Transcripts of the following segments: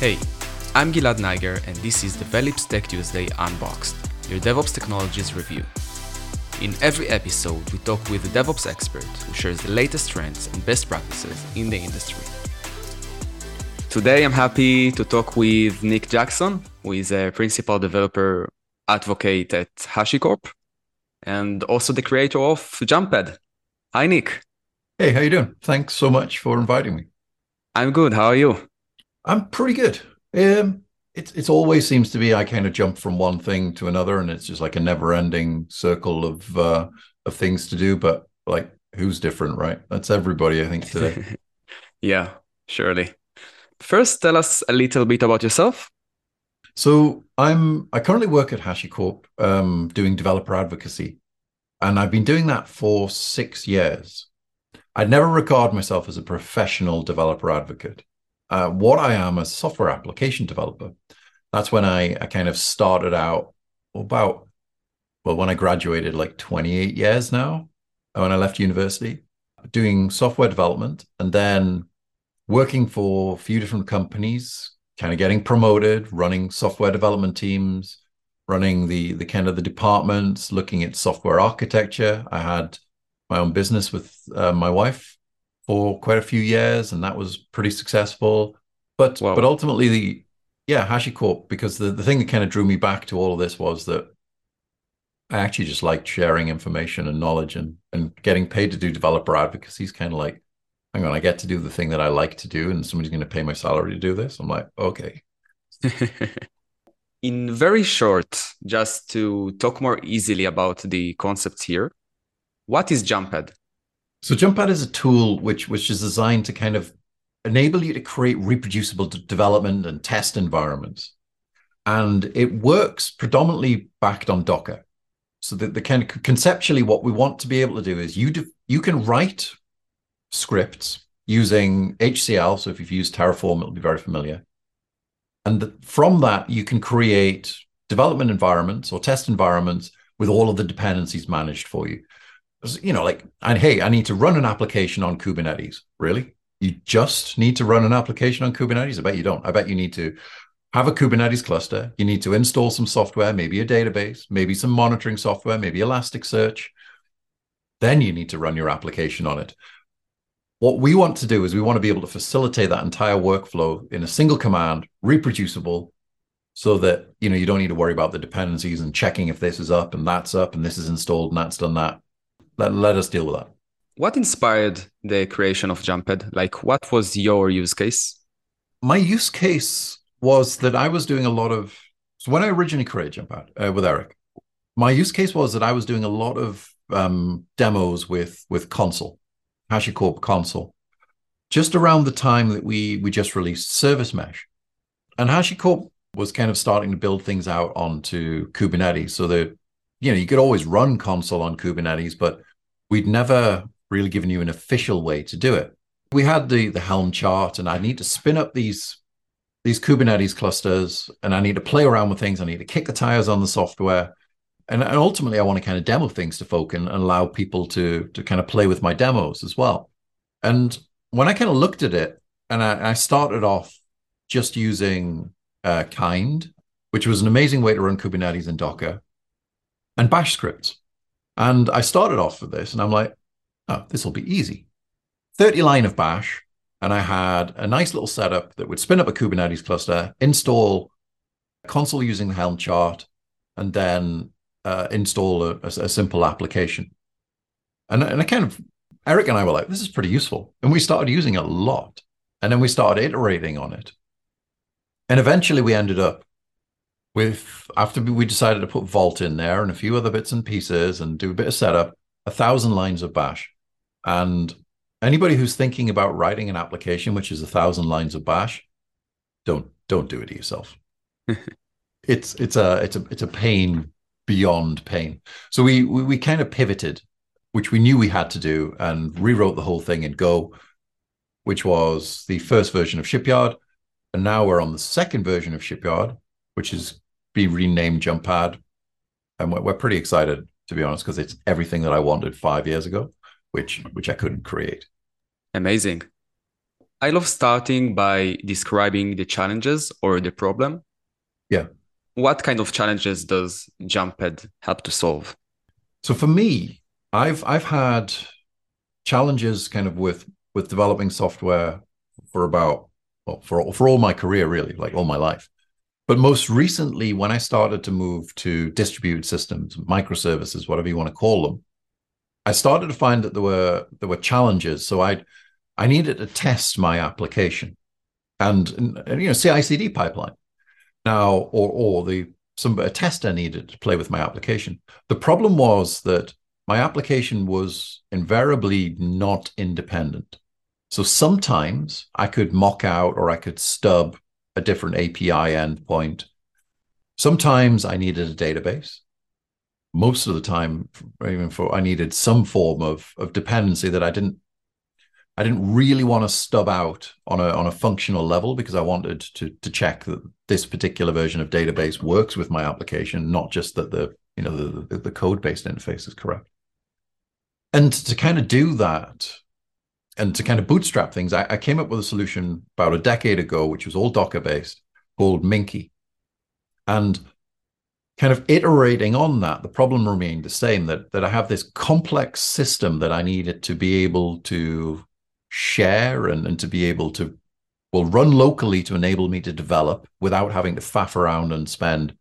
Hey, I'm Gilad Neiger, and this is Develeap's Tech Tuesday Unboxed, your DevOps technologies review. In every episode, we talk with a DevOps expert who shares the latest trends and best practices in the industry. Today, I'm happy to talk with Nic Jackson, who is a principal developer advocate at HashiCorp and also the creator of Jumppad. Hi, Nic. Hey, how you doing? Thanks so much for inviting me. I'm good. How are you? I'm pretty good. Um, it it always seems to be I kind of jump from one thing to another, and it's just like a never-ending circle of uh, of things to do. But like, who's different, right? That's everybody, I think, today. yeah, surely. First, tell us a little bit about yourself. So I'm I currently work at HashiCorp um, doing developer advocacy, and I've been doing that for six years. I'd never regard myself as a professional developer advocate. Uh, what I am a software application developer. That's when I, I kind of started out about, well, when I graduated, like 28 years now, when I left university, doing software development and then working for a few different companies, kind of getting promoted, running software development teams, running the the kind of the departments, looking at software architecture. I had my own business with uh, my wife for quite a few years, and that was pretty successful. But wow. but ultimately, the yeah HashiCorp because the the thing that kind of drew me back to all of this was that I actually just liked sharing information and knowledge, and and getting paid to do developer advocacy is kind of like, hang on, I get to do the thing that I like to do, and somebody's going to pay my salary to do this. I'm like, okay. In very short, just to talk more easily about the concepts here, what is Jumppad? So Jumppad is a tool which which is designed to kind of enable you to create reproducible development and test environments. And it works predominantly backed on Docker. So that the kind of conceptually what we want to be able to do is you do, you can write scripts using HCL. So if you've used Terraform, it'll be very familiar. And the, from that, you can create development environments or test environments with all of the dependencies managed for you you know, like, and hey, I need to run an application on Kubernetes. Really? You just need to run an application on Kubernetes? I bet you don't. I bet you need to have a Kubernetes cluster. You need to install some software, maybe a database, maybe some monitoring software, maybe Elasticsearch. Then you need to run your application on it. What we want to do is we want to be able to facilitate that entire workflow in a single command, reproducible, so that you know you don't need to worry about the dependencies and checking if this is up and that's up and this is installed and that's done that let, let us deal with that. What inspired the creation of Jumppad? Like, what was your use case? My use case was that I was doing a lot of. So when I originally created Jumppad uh, with Eric, my use case was that I was doing a lot of um, demos with with Consul, HashiCorp Consul, just around the time that we we just released Service Mesh, and HashiCorp was kind of starting to build things out onto Kubernetes, so that you know you could always run Consul on Kubernetes, but we'd never really given you an official way to do it. We had the the Helm chart, and I need to spin up these these Kubernetes clusters, and I need to play around with things. I need to kick the tires on the software, and, and ultimately, I want to kind of demo things to folk and, and allow people to to kind of play with my demos as well. And when I kind of looked at it, and I, I started off just using uh, Kind, which was an amazing way to run Kubernetes and Docker, and Bash scripts. And I started off with this and I'm like, oh, this will be easy. 30 line of bash. And I had a nice little setup that would spin up a Kubernetes cluster, install Consul using the Helm chart, and then uh, install a, a, a, simple application. And, and I kind of, Eric and I were like, this is pretty useful. And we started using it a lot. And then we started iterating on it. And eventually we ended up with after we decided to put Vault in there and a few other bits and pieces and do a bit of setup, a thousand lines of Bash. And anybody who's thinking about writing an application which is a thousand lines of Bash, don't don't do it to yourself. it's it's a it's a it's a pain beyond pain. So we, we we kind of pivoted, which we knew we had to do, and rewrote the whole thing in Go, which was the first version of Shipyard. And now we're on the second version of Shipyard, which is be renamed Jumppad, and we're, we're pretty excited to be honest because it's everything that I wanted five years ago, which which I couldn't create. Amazing. I love starting by describing the challenges or the problem. Yeah. What kind of challenges does Jumppad help to solve? So for me, I've I've had challenges kind of with with developing software for about well, for for all my career really, like all my life. But most recently, when I started to move to distributed systems, microservices, whatever you want to call them, I started to find that there were there were challenges. So I I needed to test my application, and, and you know CI/CD pipeline now, or or the some a tester needed to play with my application. The problem was that my application was invariably not independent. So sometimes I could mock out or I could stub a different API endpoint. Sometimes I needed a database. Most of the time, even for I needed some form of, of dependency that I didn't I didn't really want to stub out on a on a functional level because I wanted to to check that this particular version of database works with my application, not just that the you know the the, the code based interface is correct. And to kind of do that, and to kind of bootstrap things, I, I, came up with a solution about a decade ago, which was all Docker based, called Minke. And kind of iterating on that, the problem remained the same that, that I have this complex system that I needed to be able to share and, and to be able to, well, run locally to enable me to develop without having to faff around and spend,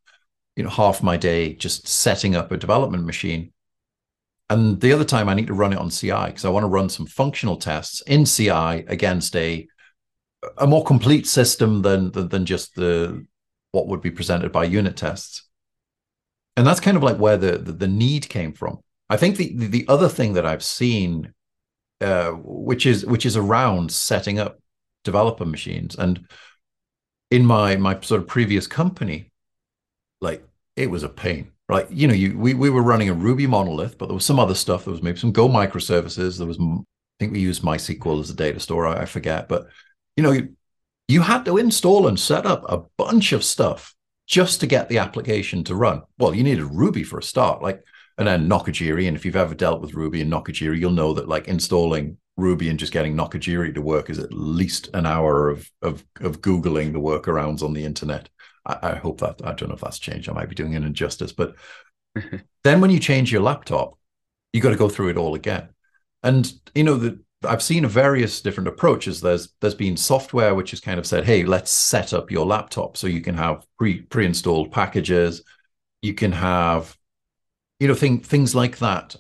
you know, half my day just setting up a development machine and the other time I need to run it on CI because I want to run some functional tests in CI against a a more complete system than, than than, just the what would be presented by unit tests. And that's kind of like where the the, the need came from. I think the, the, the other thing that I've seen, uh, which is which is around setting up developer machines, and in my my sort of previous company, like it was a pain right? You know, you we we were running a Ruby monolith, but there was some other stuff. There was maybe some Go microservices. There was, I think we used MySQL as a data store. I, I forget, but you know, you, you had to install and set up a bunch of stuff just to get the application to run. Well, you needed Ruby for a start, like, and then Nokogiri. And if you've ever dealt with Ruby and Nokogiri, you'll know that like installing Ruby and just getting Nokogiri to work is at least an hour of of of googling the workarounds on the internet. I, I hope that I don't know if that's changed. I might be doing an injustice, but then when you change your laptop, you got to go through it all again. And you know that I've seen various different approaches. There's there's been software which has kind of said, "Hey, let's set up your laptop so you can have pre pre-installed packages. You can have, you know, thing, things like that.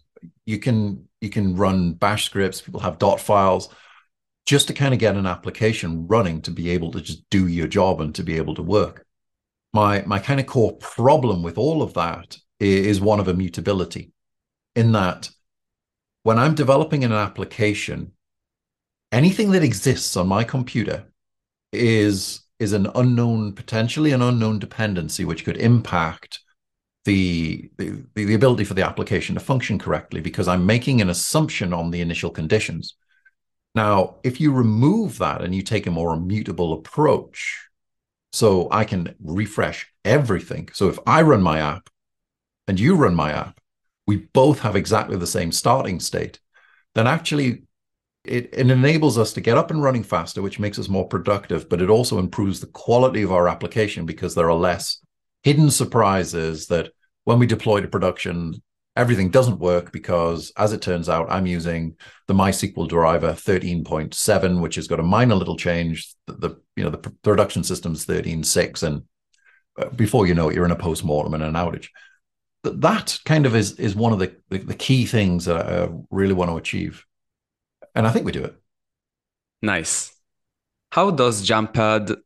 You can you can run Bash scripts. People have dot files." Just to kind of get an application running to be able to just do your job and to be able to work my my kind of core problem with all of that is one of immutability in that when i'm developing an application anything that exists on my computer is is an unknown potentially an unknown dependency which could impact the, the the ability for the application to function correctly because i'm making an assumption on the initial conditions. Now if you remove that and you take a more immutable approach so I can refresh everything. So if I run my app and you run my app, we both have exactly the same starting state, then actually it, it enables us to get up and running faster, which makes us more productive, but it also improves the quality of our application because there are less hidden surprises that when we deploy to production, everything doesn't work because, as it turns out, I'm using the MySQL driver 13.7, which has got a minor little change. The, the you know the production system's 13.6, and uh, before you know it, you're in a post-mortem and an outage. That kind of is is one of the, the, the key things that I really want to achieve, and I think we do it. Nice. How does Jumppad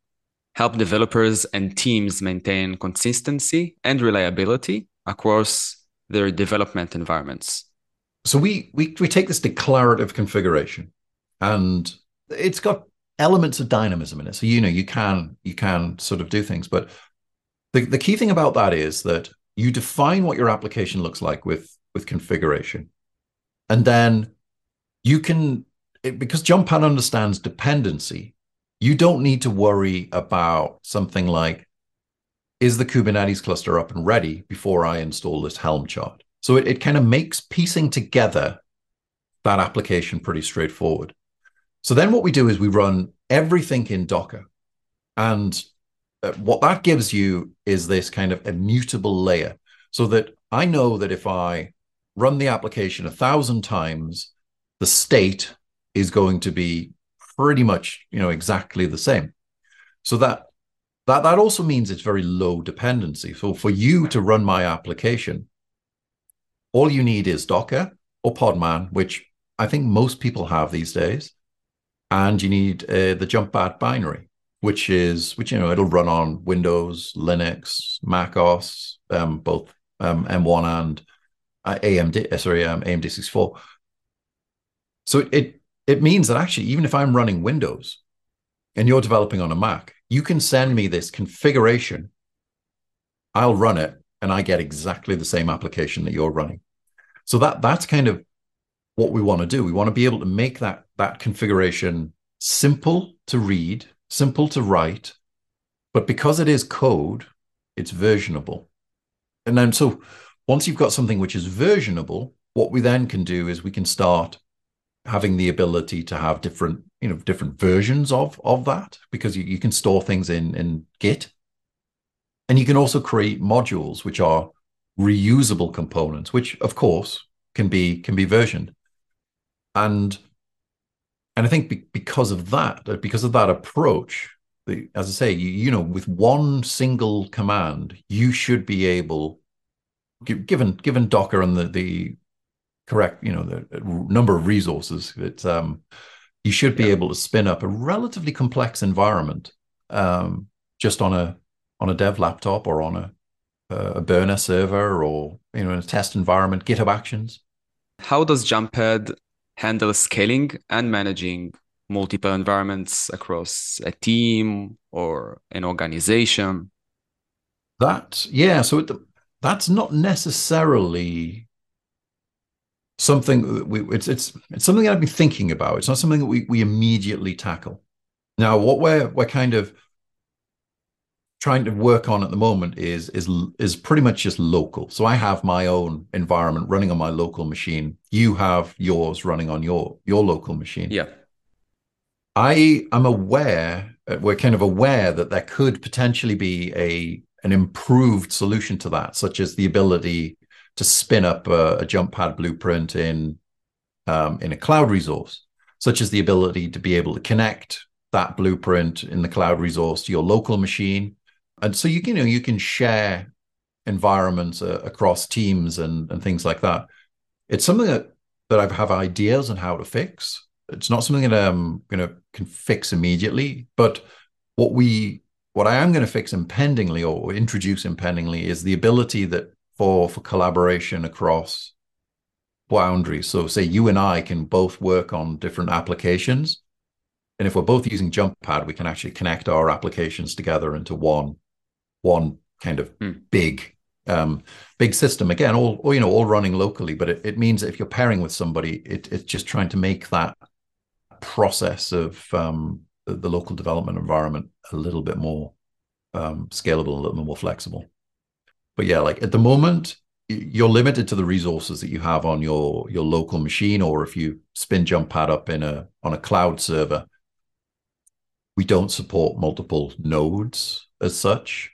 help developers and teams maintain consistency and reliability across their development environments? So we we we take this declarative configuration, and it's got elements of dynamism in it. So you know you can you can sort of do things, but the the key thing about that is that you define what your application looks like with with configuration, and then you can it, because Jumppad understands dependency. You don't need to worry about something like is the Kubernetes cluster up and ready before I install this Helm chart? So it, it kind of makes piecing together that application pretty straightforward. So then what we do is we run everything in Docker. And uh, what that gives you is this kind of immutable layer so that I know that if I run the application a thousand times, the state is going to be pretty much, you know, exactly the same. So that that that also means it's very low dependency. So for you to run my application, all you need is Docker or Podman, which I think most people have these days, and you need uh, the Jumppad binary, which is which you know it'll run on Windows, Linux, Mac OS, um, both um, M1 and uh, AMD. Uh, sorry, um, AMD 64. So it it means that actually, even if I'm running Windows and you're developing on a Mac, you can send me this configuration. I'll run it and I get exactly the same application that you're running. So that that's kind of what we want to do. We want to be able to make that that configuration simple to read, simple to write, but because it is code, it's versionable. And then so once you've got something which is versionable, what we then can do is we can start having the ability to have different, you know, different versions of of that because you, you can store things in in Git. And you can also create modules which are reusable components, which of course can be can be versioned. And and I think be, because of that, because of that approach, the, as I say, you, you know, with one single command, you should be able, given given Docker and the the correct, you know, the number of resources that um, you should be yeah. able to spin up a relatively complex environment um, just on a on a dev laptop or on a a burner server or you know in a test environment, GitHub Actions. How does Jumppad handle scaling and managing multiple environments across a team or an organization? That yeah, so it, that's not necessarily something we it's it's it's something that I've been thinking about. It's not something that we we immediately tackle. Now, what we're we're kind of trying to work on at the moment is is is pretty much just local. So I have my own environment running on my local machine. You have yours running on your your local machine. Yeah. I am aware uh, we're kind of aware that there could potentially be a an improved solution to that, such as the ability to spin up a, a Jumppad blueprint in um, in a cloud resource, such as the ability to be able to connect that blueprint in the cloud resource to your local machine, and so you, you know you can share environments uh, across teams and and things like that. It's something that that I have ideas on how to fix. It's not something that I'm going to can fix immediately, but what we what I am going to fix impendingly or introduce impendingly is the ability that for for collaboration across boundaries. So say you and I can both work on different applications. And if we're both using Jumppad, we can actually connect our applications together into one one kind of hmm. big um, big system again all, all, you know all running locally but it, it means that if you're pairing with somebody it, it's just trying to make that process of um, the, the, local development environment a little bit more um, scalable a little bit more flexible but yeah, like at the moment, you're limited to the resources that you have on your your local machine, or if you spin Jumppad up in a on a cloud server, we don't support multiple nodes as such.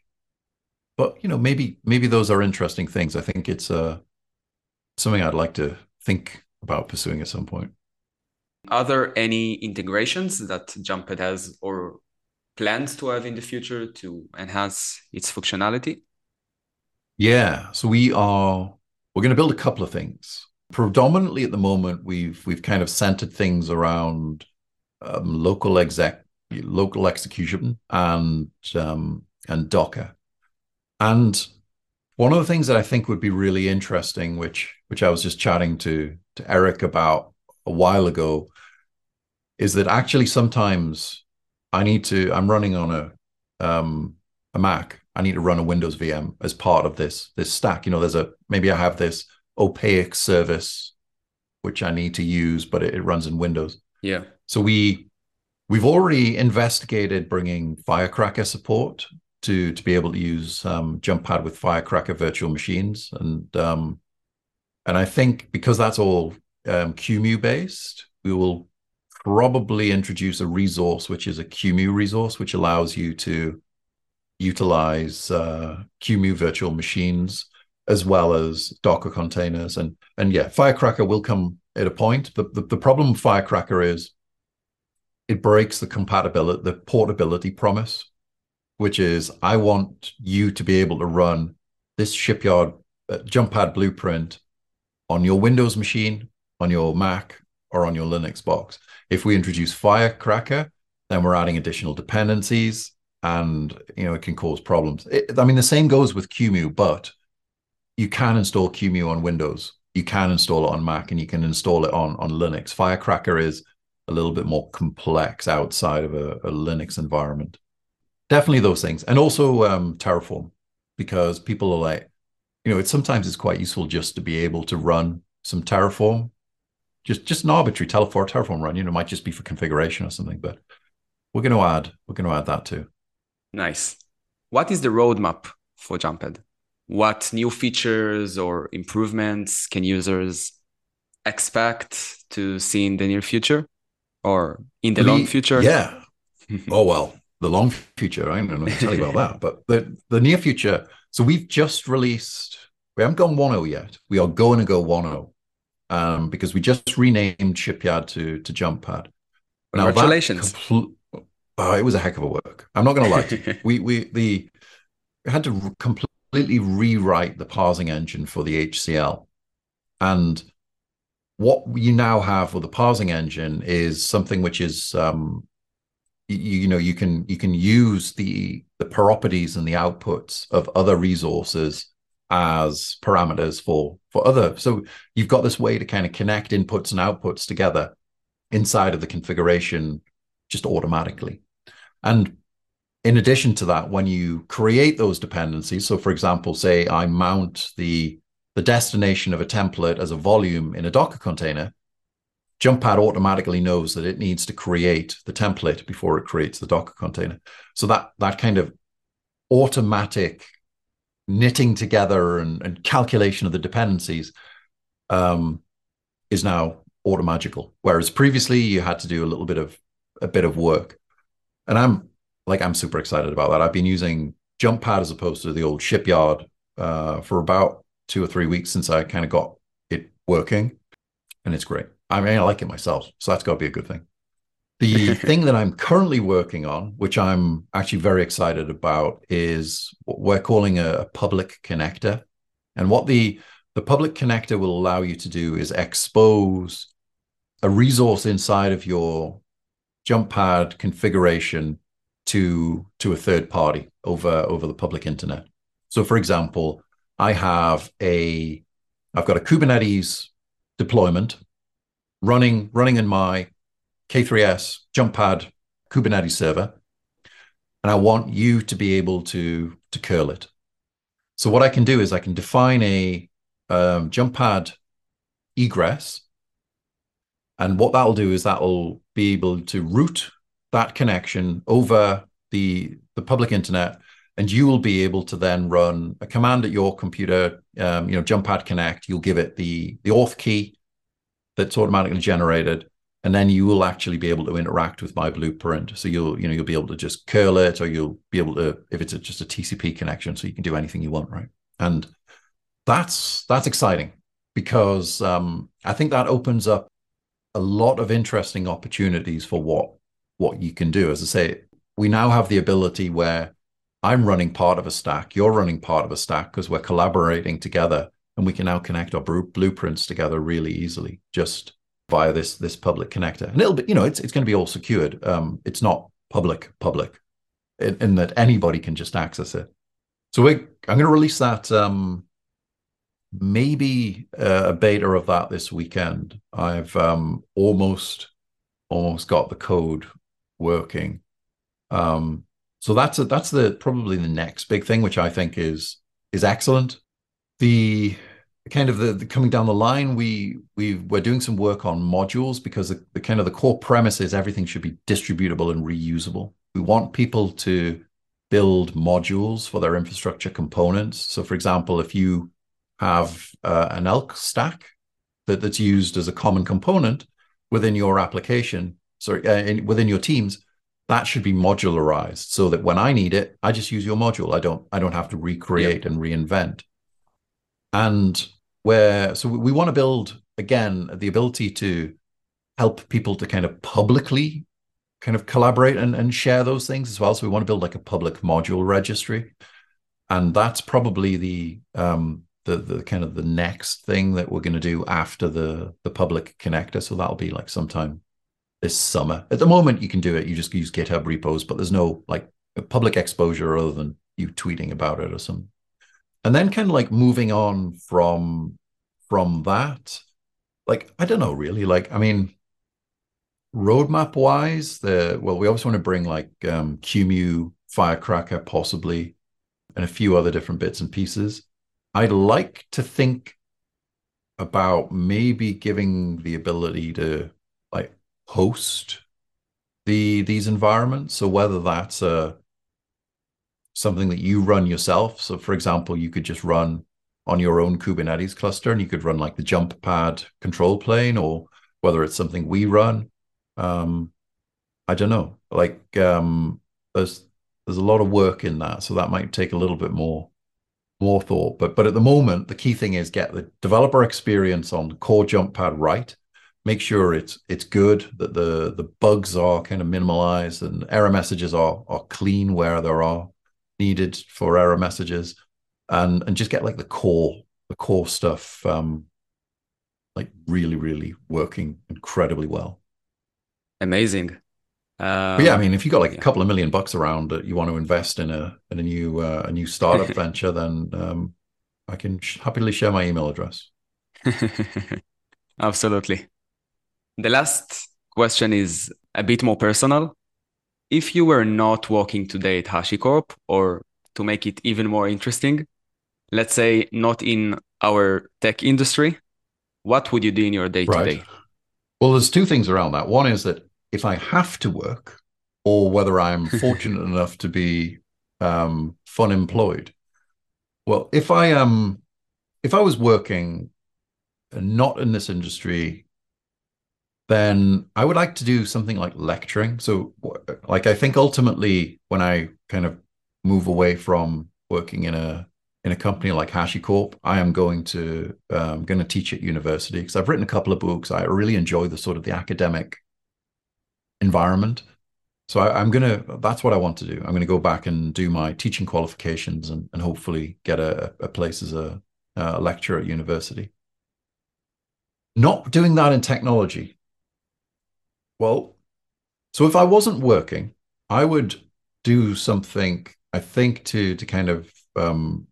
But you know, maybe maybe those are interesting things. I think it's uh something I'd like to think about pursuing at some point. Are there any integrations that Jumppad has or plans to have in the future to enhance its functionality? Yeah. So we are we're going to build a couple of things. Predominantly at the moment, we've we've kind of centered things around um, local exec, local execution, and um, and Docker. And one of the things that I think would be really interesting, which which I was just chatting to to Eric about a while ago, is that actually sometimes I need to. I'm running on a um, a Mac, I need to run a Windows VM as part of this this stack. You know, there's a maybe I have this opaque service which I need to use, but it, it runs in Windows. Yeah. So we we've already investigated bringing Firecracker support to to be able to use um, Jumppad with Firecracker virtual machines, and um, and I think because that's all um, QEMU based, we will probably introduce a resource which is a QEMU resource, which allows you to utilize uh, QEMU virtual machines as well as Docker containers. And and yeah, Firecracker will come at a point. The, the, the problem with Firecracker is it breaks the compatibility, the portability promise, which is I want you to be able to run this shipyard uh, Jumppad blueprint on your Windows machine, on your Mac, or on your Linux box. If we introduce Firecracker, then we're adding additional dependencies and you know it can cause problems. It, I mean, the same goes with QEMU, but you can install QEMU on Windows, you can install it on Mac, and you can install it on on Linux. Firecracker is a little bit more complex outside of a, a Linux environment. Definitely those things, and also um, Terraform, because people are like, you know, it's sometimes it's quite useful just to be able to run some Terraform, just just an arbitrary Terraform Terraform run. You know, might just be for configuration or something, but we're going to add we're going to add that too. Nice. What is the roadmap for Jumppad? What new features or improvements can users expect to see in the near future or in the, the long future? Yeah. oh well, the long future. I don't know to tell you about that, but the the near future. So we've just released. We haven't gone 1.0 yet. We are going to go 1.0 um, because we just renamed Shipyard to to Jumppad. Congratulations! Compl- oh, it was a heck of a work. I'm not going to lie to you. We we the we had to completely rewrite the parsing engine for the HCL, and what you now have with the parsing engine is something which is um, you, you know you can you can use the the properties and the outputs of other resources as parameters for for other so you've got this way to kind of connect inputs and outputs together inside of the configuration just automatically and in addition to that, when you create those dependencies, so for example, say I mount the, the destination of a template as a volume in a Docker container, Jumppad automatically knows that it needs to create the template before it creates the Docker container. So that that kind of automatic knitting together and, and calculation of the dependencies um, is now automagical. Whereas previously you had to do a little bit of a bit of work and I'm like I'm super excited about that. I've been using Jumppad as opposed to the old Shipyard uh, for about two or three weeks since I kind of got it working, and it's great. I mean, I like it myself, so that's got to be a good thing. The thing that I'm currently working on, which I'm actually very excited about, is what we're calling a, a public connector. And what the the public connector will allow you to do is expose a resource inside of your Jumppad configuration to to a third party over over the public internet. So, for example, I have a I've got a Kubernetes deployment running running in my K3s Jumppad Kubernetes server, and I want you to be able to to curl it. So what I can do is I can define a um, Jumppad egress and what that'll do is that'll be able to route that connection over the, the public internet. And you will be able to then run a command at your computer, um, you know, Jumppad Connect. You'll give it the, the auth key that's automatically generated. And then you will actually be able to interact with my blueprint. So you'll, you know, you'll be able to just curl it, or you'll be able to, if it's a, just a TCP connection, so you can do anything you want, right? And that's that's exciting because um, I think that opens up a lot of interesting opportunities for what what you can do. As I say, we now have the ability where I'm running part of a stack, you're running part of a stack because we're collaborating together, and we can now connect our blueprints together really easily just via this this public connector. And it'll be, you know, it's it's going to be all secured. Um, it's not public public, in, in, that anybody can just access it. So we, I'm going to release that um, maybe a beta of that this weekend. I've um, almost almost got the code working. Um, so that's a, that's the probably the next big thing, which I think is is excellent. The kind of the, the coming down the line, we we we're doing some work on modules because the, the kind of the core premise is everything should be distributable and reusable. We want people to build modules for their infrastructure components. So, for example, if you have uh, an ELK stack that, that's used as a common component within your application, sorry, uh, in, within your teams, that should be modularized so that when I need it, I just use your module. I don't I don't have to recreate and reinvent. And where so we want to build again the ability to help people to kind of publicly kind of collaborate and, and share those things as well. So we want to build like a public module registry. And that's probably the um the the kind of the next thing that we're going to do after the the public connector. So that'll be like sometime this summer. At the moment, you can do it. You just use GitHub repos, but there's no like public exposure other than you tweeting about it or something. And then kind of like moving on from from that, like I don't know really. Like I mean, roadmap wise, the well, we always want to bring like um, QEMU, Firecracker, possibly, and a few other different bits and pieces. I'd like to think about maybe giving the ability to like host the these environments. So whether that's a something that you run yourself. So for example, you could just run on your own Kubernetes cluster and you could run like the Jumppad control plane or whether it's something we run. Um, I don't know. Like um, there's there's a lot of work in that. So that might take a little bit more more thought. But but at the moment, the key thing is get the developer experience on core Jumppad right. Make sure it's it's good that the the bugs are kind of minimalized and error messages are are clean where there are needed for error messages. And and just get like the core the core stuff um like really really working incredibly well. Amazing um, yeah, I mean, if you've got like yeah. a couple of million bucks around that you want to invest in a in a new uh, a new startup venture, then um, I can sh- happily share my email address. Absolutely. The last question is a bit more personal. If you were not working today at HashiCorp, or to make it even more interesting, let's say not in our tech industry, what would you do in your day to day? Well, there's two things around that. One is that if I have to work, or whether I'm fortunate enough to be um, fun employed. Well, if I am, um, if I was working not in this industry then I would like to do something like lecturing. So, like, I think ultimately, when I kind of move away from working in a in a company like HashiCorp, I am going to um, going to teach at university because I've written a couple of books. I really enjoy the sort of the academic environment. So I, am gonna. That's what I want to do. I'm gonna go back and do my teaching qualifications and, and hopefully get a, a place as a, a lecturer at university. Not doing that in technology. Well, so if I wasn't working, I would do something. I think to to kind of um,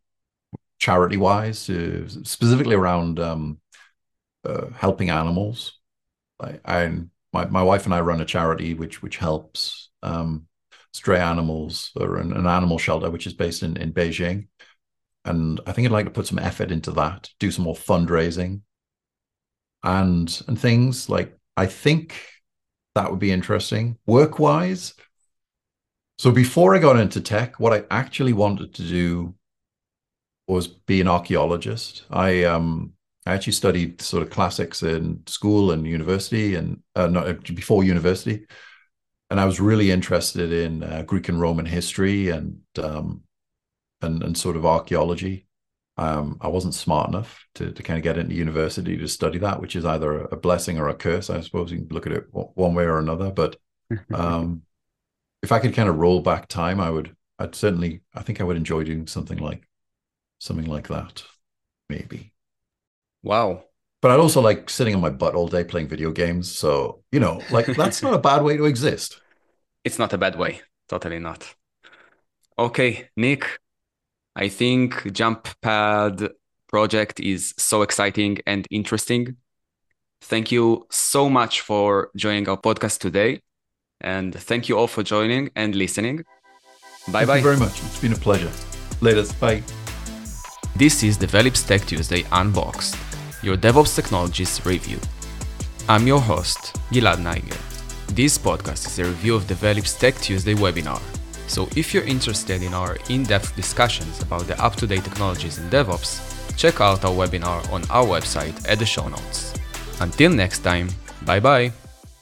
charity wise, to, specifically around um, uh, helping animals. I, I my my wife and I run a charity which which helps um, stray animals or an, an, animal shelter which is based in in Beijing, and I think I'd like to put some effort into that, do some more fundraising, and and things like I think that would be interesting. Work wise, so before I got into tech, what I actually wanted to do was be an archaeologist. I um I actually studied sort of classics in school and university, and uh, not before university, and I was really interested in uh, Greek and Roman history and um and and sort of archaeology. Um, I wasn't smart enough to, to kind of get into university to study that, which is either a blessing or a curse. I suppose you can look at it one way or another. But um, if I could kind of roll back time, I would. I'd certainly. I think I would enjoy doing something like something like that, maybe. Wow. But I'd also like sitting on my butt all day playing video games. So you know, like that's not a bad way to exist. It's not a bad way. Totally not. Okay, Nic, I think Jump Pad project is so exciting and interesting. Thank you so much for joining our podcast today. And thank you all for joining and listening. Bye thank bye. you very much. It's been a pleasure. Later. Bye. This is Develeap's Tech Tuesday Unboxed, your DevOps Technologies review. I'm your host, Gilad Neiger. This podcast is a review of Develeap's Tech Tuesday webinar so if you're interested in our in-depth discussions about the up-to-date technologies in DevOps, check out our webinar on our website at the show notes. Until next time, bye bye!